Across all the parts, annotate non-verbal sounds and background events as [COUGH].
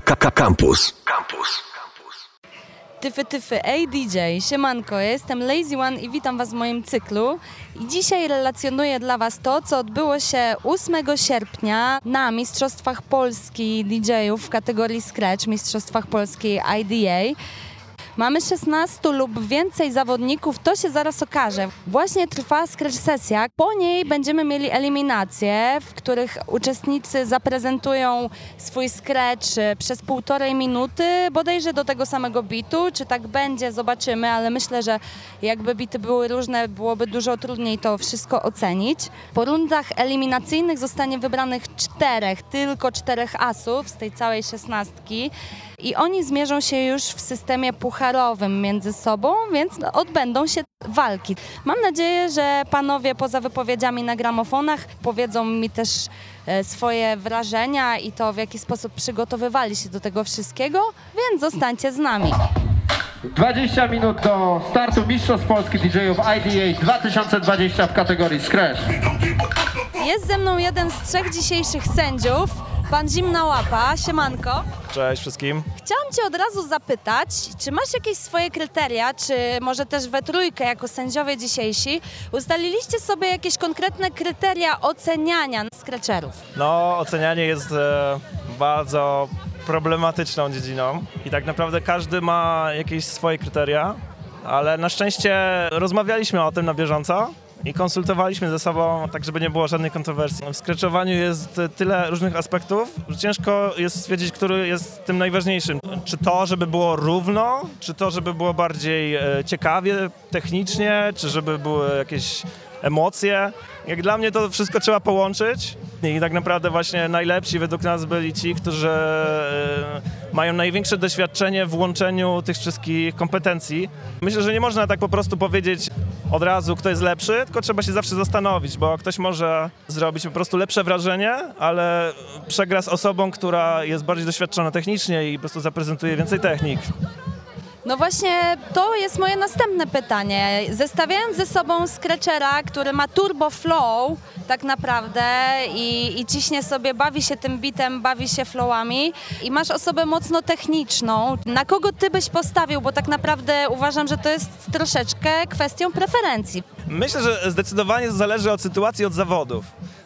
Campus. Campus. Tyfy, tyfy, ej DJ, siemanko, ja jestem Lazy One i witam Was w moim cyklu. I dzisiaj relacjonuję dla Was to, co odbyło się 8 sierpnia na Mistrzostwach Polski DJ-ów w kategorii Scratch, Mistrzostwach Polski IDA. Mamy 16 lub więcej zawodników, to się zaraz okaże. Właśnie trwa scratch sesja. Po niej będziemy mieli eliminacje, w których uczestnicy zaprezentują swój scratch e, przez półtorej minuty, bodajże do tego samego bitu. Czy tak będzie, zobaczymy, ale myślę, że jakby bity były różne, byłoby dużo trudniej to wszystko ocenić. Po rundach eliminacyjnych zostanie wybranych czterech, tylko czterech asów z tej całej szesnastki i oni zmierzą się już w systemie pucharowym między sobą, więc odbędą się walki. Mam nadzieję, że panowie poza wypowiedziami na gramofonach powiedzą mi też e, swoje wrażenia i to w jaki sposób przygotowywali się do tego wszystkiego, więc zostańcie z nami. 20 minut do startu Mistrzostw Polski DJ-ów IDA 2020 w kategorii Scratch. Jest ze mną jeden z trzech dzisiejszych sędziów, pan Zimna Łapa, siemanko. Cześć wszystkim. Chciałam Cię od razu zapytać, czy masz jakieś swoje kryteria, czy może też we trójkę jako sędziowie dzisiejsi ustaliliście sobie jakieś konkretne kryteria oceniania scratcherów? No, ocenianie jest e, bardzo problematyczną dziedziną i tak naprawdę każdy ma jakieś swoje kryteria, ale na szczęście rozmawialiśmy o tym na bieżąco i konsultowaliśmy ze sobą, tak żeby nie było żadnej kontrowersji. W scratchowaniu jest tyle różnych aspektów, że ciężko jest stwierdzić, który jest tym najważniejszym. Czy to, żeby było równo, czy to, żeby było bardziej e, ciekawie, technicznie, czy żeby były jakieś emocje. Jak dla mnie to wszystko trzeba połączyć i tak naprawdę właśnie najlepsi według nas byli ci, którzy e, mają największe doświadczenie w łączeniu tych wszystkich kompetencji. Myślę, że nie można tak po prostu powiedzieć od razu, kto jest lepszy, tylko trzeba się zawsze zastanowić, bo ktoś może zrobić po prostu lepsze wrażenie, ale przegra z osobą, która jest bardziej doświadczona technicznie i po prostu zaprezentuje więcej technik. No właśnie, to jest moje następne pytanie. Zestawiając ze sobą Scratchera, który ma turbo flow tak naprawdę i, i ciśnie sobie, bawi się tym bitem, bawi się flowami i masz osobę mocno techniczną, na kogo ty byś postawił? Bo tak naprawdę uważam, że to jest troszeczkę kwestią preferencji. Myślę, że zdecydowanie zależy od sytuacji, od zawodów.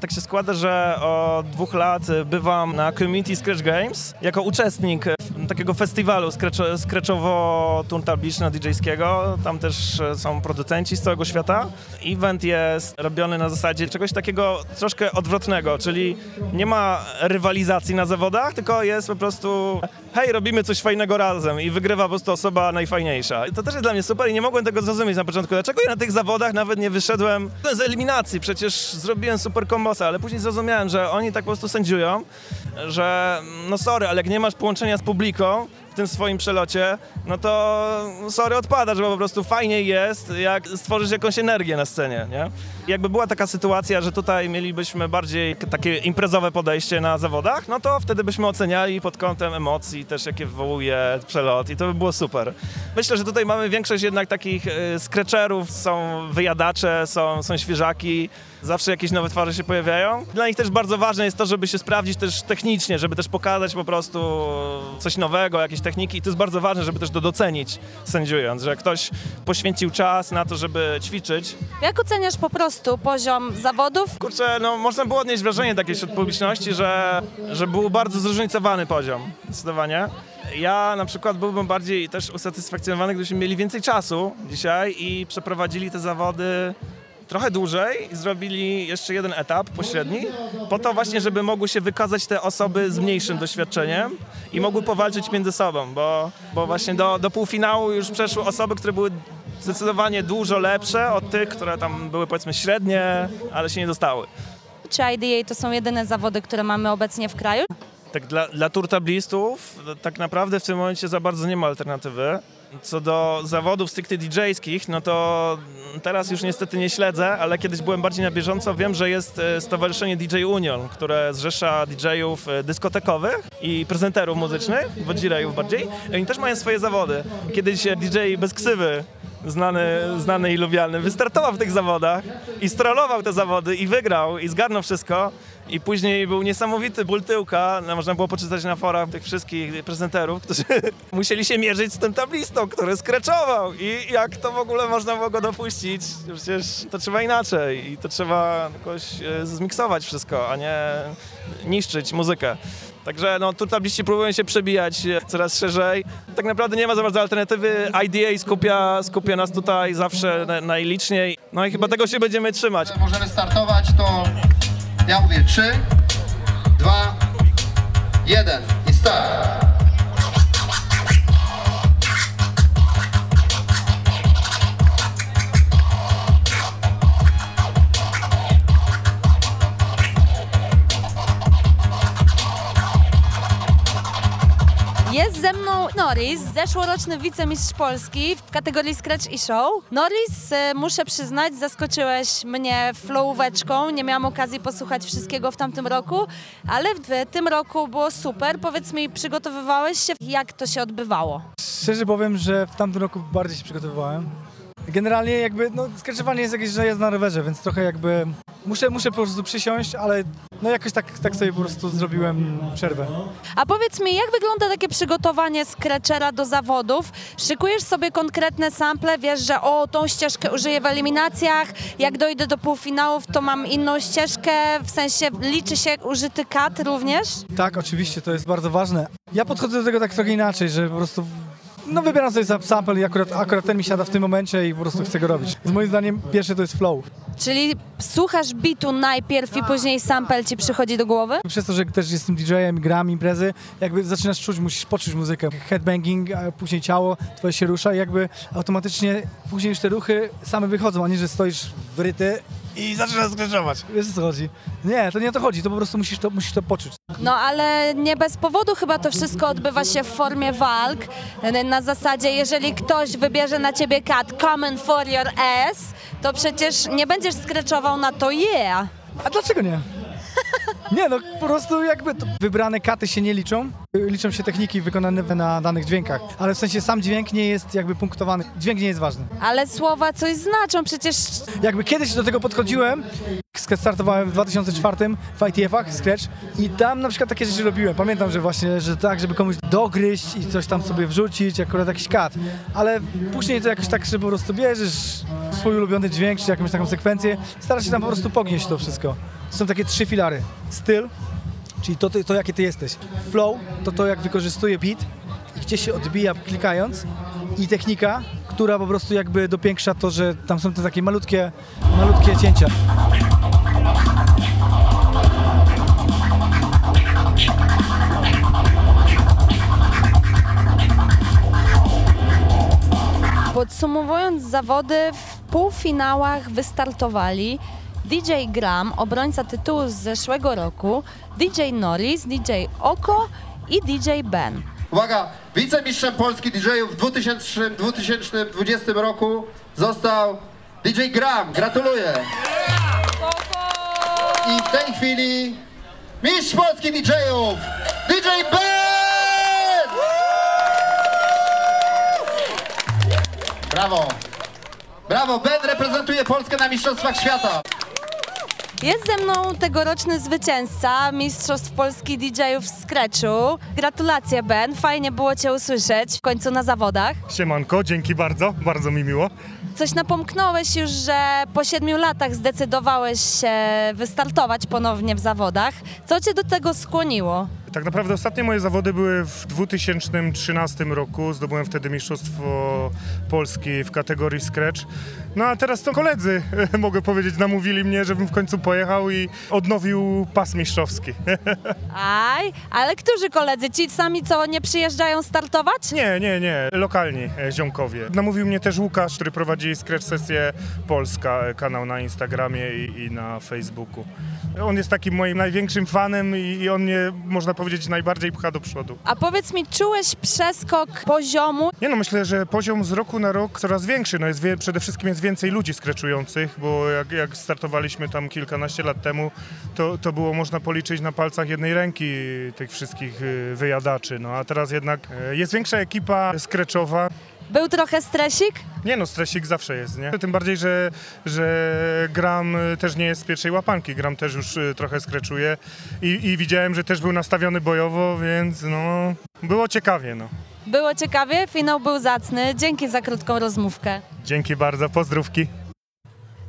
Tak się składa, że od dwóch lat bywam na Community Scratch Games jako uczestnik takiego festiwalu scratchowo-turntable-DJ-skiego. Tam też są producenci z całego świata. Event jest robiony na zasadzie czegoś takiego troszkę odwrotnego, czyli nie ma rywalizacji na zawodach, tylko jest po prostu hej, robimy coś fajnego razem i wygrywa po prostu osoba najfajniejsza. I to też jest dla mnie super i nie mogłem tego zrozumieć na początku. Dlaczego ja na tych zawodach nawet nie wyszedłem z eliminacji? Przecież zrobiłem super kombosa, ale później zrozumiałem, że oni tak po prostu sędziują, że no sorry, ale jak nie masz połączenia z Vatican w tym swoim przelocie, no to sorry, odpadasz, bo po prostu fajniej jest, jak stworzysz jakąś energię na scenie, nie? Jakby była taka sytuacja, że tutaj mielibyśmy bardziej takie imprezowe podejście na zawodach, no to wtedy byśmy oceniali pod kątem emocji też, jakie wywołuje przelot i to by było super. Myślę, że tutaj mamy większość jednak takich y, scratcherów, są wyjadacze, są, są świeżaki, zawsze jakieś nowe twarze się pojawiają. Dla nich też bardzo ważne jest to, żeby się sprawdzić też technicznie, żeby też pokazać po prostu coś nowego, jakieś techniki i to jest bardzo ważne, żeby też to docenić sędziując, że ktoś poświęcił czas na to, żeby ćwiczyć. Jak oceniasz po prostu poziom zawodów? Kurczę, no można było odnieść wrażenie takie wśród publiczności, że, że był bardzo zróżnicowany poziom, zdecydowanie. Ja na przykład byłbym bardziej też usatysfakcjonowany, gdybyśmy mieli więcej czasu dzisiaj i przeprowadzili te zawody trochę dłużej i zrobili jeszcze jeden etap pośredni, po to właśnie, żeby mogły się wykazać te osoby z mniejszym doświadczeniem i mogły powalczyć między sobą, bo, bo właśnie do, do półfinału już przeszły osoby, które były zdecydowanie dużo lepsze od tych, które tam były powiedzmy średnie, ale się nie dostały. Czy IDA to są jedyne zawody, które mamy obecnie w kraju? Tak dla, dla turtablistów tak naprawdę w tym momencie za bardzo nie ma alternatywy. Co do zawodów stricte DJ-skich, no to teraz już niestety nie śledzę, ale kiedyś byłem bardziej na bieżąco. Wiem, że jest e, Stowarzyszenie DJ Union, które zrzesza DJ-ów e, dyskotekowych i prezenterów muzycznych, wodzirejów bardziej. Oni też mają swoje zawody. Kiedyś e, DJ bez ksywy znany, znany i lubiany, wystartował w tych zawodach i strollował te zawody i wygrał i zgarnął wszystko I później był niesamowity ból tyłka, no, można było poczytać na forach tych wszystkich prezenterów, którzy [LAUGHS] musieli się mierzyć z tym tablistą, który skreczował i jak to w ogóle można było go dopuścić, przecież to trzeba inaczej i to trzeba jakoś e, zmiksować wszystko, a nie niszczyć muzykę. Także no, tu tabliści próbują się przebijać e, coraz szerzej. Tak naprawdę nie ma za bardzo alternatywy. IDA skupia, skupia nas tutaj zawsze na, najliczniej. No i chyba tego się będziemy trzymać. Możemy startować, to ja mówię 3, 2, 1 i start. Jest ze mną Norris, zeszłoroczny wicemistrz Polski w kategorii Scratch i Show. Norris, e, muszę przyznać, zaskoczyłeś mnie flowóweczką. Nie miałam okazji posłuchać wszystkiego w tamtym roku, ale w tym roku było super. Powiedz mi, przygotowywałeś się? Jak to się odbywało? Szczerze powiem, że w tamtym roku bardziej się przygotowywałem. Generalnie jakby, no skręczowanie jest jakieś, że jest na rowerze, więc trochę jakby muszę, muszę po prostu przysiąść, ale no jakoś tak, tak sobie po prostu zrobiłem przerwę. A powiedz mi, jak wygląda takie przygotowanie Scratchera do zawodów? Szykujesz sobie konkretne sample, wiesz, że o, tą ścieżkę użyję w eliminacjach, jak dojdę do półfinałów, to mam inną ścieżkę, w sensie liczy się użyty kat również? Tak, oczywiście, to jest bardzo ważne. Ja podchodzę do tego tak trochę inaczej, że po prostu no wybieram sobie sam- sample i akurat, akurat ten mi siada w tym momencie i po prostu chcę go robić. Z moim zdaniem pierwszy to jest flow. Czyli słuchasz bitu najpierw i później sample ci przychodzi do głowy? Przez to, że też jestem DJ-em, gram imprezy, jakby zaczynasz czuć, musisz poczuć muzykę. Headbanging, później ciało twoje się rusza i jakby automatycznie później już te ruchy same wychodzą, a nie, że stoisz wryty i zaczynasz skręczować. Wiesz o co chodzi? Nie, to nie o to chodzi, to po prostu musisz to, musisz to poczuć. No ale nie bez powodu chyba to wszystko odbywa się w formie walk. Na zasadzie, jeżeli ktoś wybierze na ciebie kat common for your ass, to przecież nie będziesz skreczował na to yeah. A dlaczego nie? Nie, no po prostu jakby wybrane katy się nie liczą. Liczą się techniki wykonane na danych dźwiękach, ale w sensie sam dźwięk nie jest jakby punktowany. Dźwięk nie jest ważny. Ale słowa coś znaczą, przecież Jakby kiedyś do tego podchodziłem, startowałem w 2004 w ITF-ach, Scratch i tam na przykład takie rzeczy robiłem. Pamiętam, że właśnie, że tak, żeby komuś dogryźć i coś tam sobie wrzucić, akurat jakiś kat. Ale później to jakoś tak, że po prostu bierzesz swój ulubiony dźwięk, czy jakąś taką sekwencję, starasz się tam po prostu pognieść to wszystko. Są takie trzy filary. Styl, czyli to, to, to jakie ty jesteś. Flow, to to jak wykorzystuje beat i gdzie się odbija klikając i technika, która po prostu jakby dopiększa to, że tam są te takie malutkie, malutkie cięcia. Podsumowując zawody, w półfinałach wystartowali DJ Gram, obrońca tytułu z zeszłego roku, DJ Norris, DJ Oko i DJ Ben. Uwaga, wicemistrzem Polski DJ-ów w 2000, 2020 roku został DJ Gram. Gratuluję. I w tej chwili mistrz Polski DJ-ów DJ Ben! Brawo. Brawo, Ben reprezentuje Polskę na Mistrzostwach Świata. Jest ze mną tegoroczny zwycięzca Mistrzostw Polski DJ-ów w Scratchu. Gratulacje Ben, fajnie było Cię usłyszeć w końcu na zawodach. Siemanko, dzięki bardzo, bardzo mi miło. Coś napomknąłeś już, że po siedmiu latach zdecydowałeś się wystartować ponownie w zawodach. Co Cię do tego skłoniło? Tak naprawdę ostatnie moje zawody były w 2013 roku. Zdobyłem wtedy Mistrzostwo Polski w kategorii Scratch. No a teraz to koledzy, [LAUGHS] mogę powiedzieć, namówili mnie, żebym w końcu pojechał i odnowił pas mistrzowski. [LAUGHS] Aj, ale którzy koledzy? Ci sami, co nie przyjeżdżają startować? Nie, nie, nie, lokalni e, ziomkowie. Namówił mnie też Łukasz, który prowadzi Scratch Sesję Polska, e, kanał na Instagramie i, i na Facebooku. On jest takim moim największym fanem i, i on mnie, można powiedzieć, najbardziej pcha do przodu. A powiedz mi, czułeś przeskok poziomu? Nie no, myślę, że poziom z roku na rok coraz większy. No jest przede wszystkim jest więcej ludzi skreczujących, bo jak, jak startowaliśmy tam kilkanaście lat temu, to, to było można policzyć na palcach jednej ręki tych wszystkich y, wyjadaczy. No a teraz jednak y, jest większa ekipa skreczowa. Był trochę stresik? Nie no, stresik zawsze jest, nie? Tym bardziej, że, że gram y, też nie jest z pierwszej łapanki, gram też już y, trochę skreczuje i, i widziałem, że też był nastawiony bojowo, więc no, było ciekawie, no. Było ciekawie, finał był zacny. Dzięki za krótką rozmówkę. Dzięki bardzo, pozdrówki.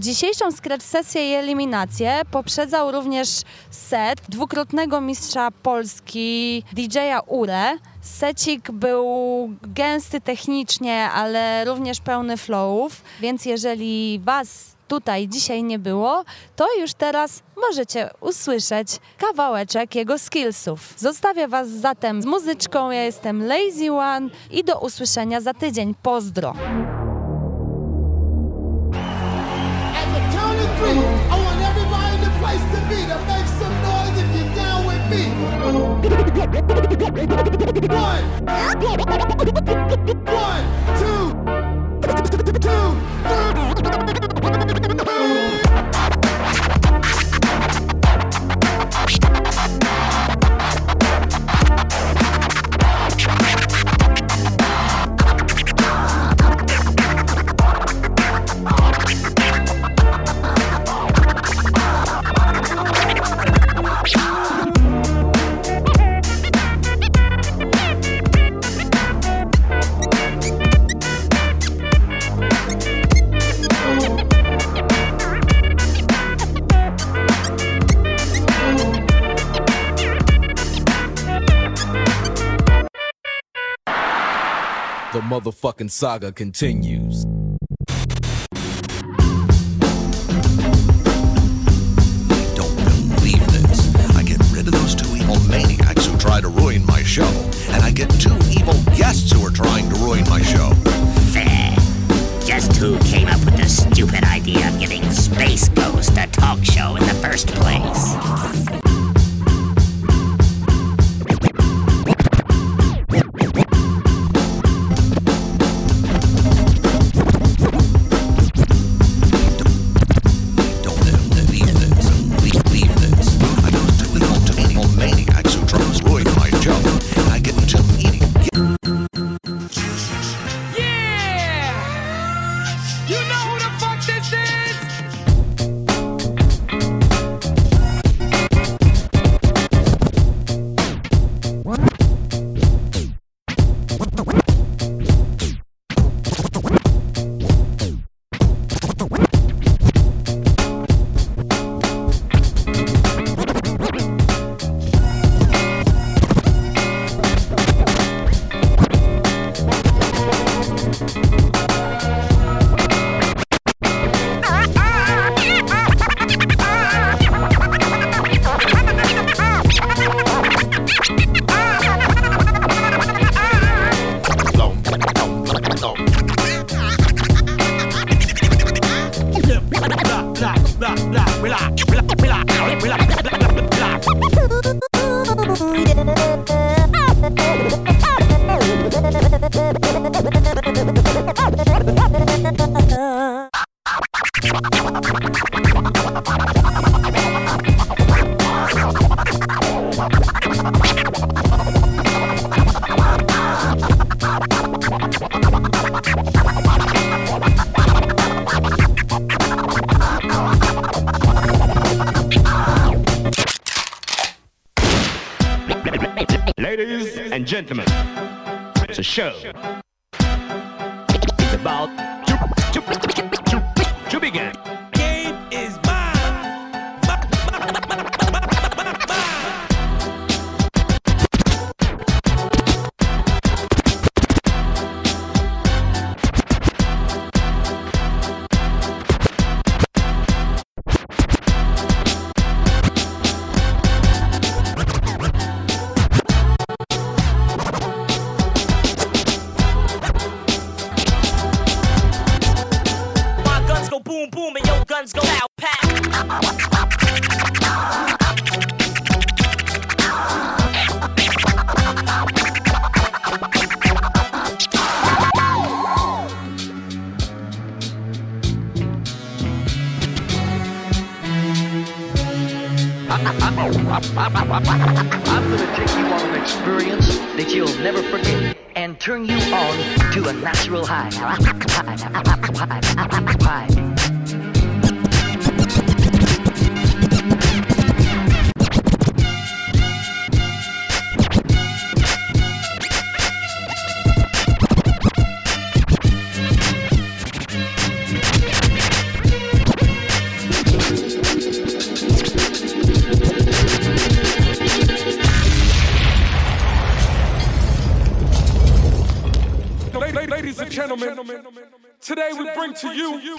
Dzisiejszą scratch sesję i eliminację poprzedzał również set dwukrotnego mistrza Polski DJ-a Ure. Secik był gęsty technicznie, ale również pełny flowów, więc jeżeli Was tutaj dzisiaj nie było, to już teraz możecie usłyszeć kawałeczek jego skillsów. Zostawię Was zatem z muzyczką. Ja jestem Lazy One i do usłyszenia za tydzień. Pozdro! Three, I want everybody in the place to be to make some noise if you're down with me. One, one, The motherfucking saga continues. Don't believe this. I get rid of those two evil maniacs who try to ruin my show, and I get two evil guests who are trying to ruin my show. Fair. Just who came up with the stupid idea of giving Space Ghost a talk show in the first place? Gentlemen, it's a show. I'm gonna take you on an experience that you'll never forget and turn you on to a natural high. [LAUGHS] Ladies and gentlemen, today we bring to you.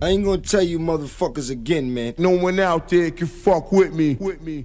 I ain't gonna tell you motherfuckers again, man. No one out there can fuck with me. With me.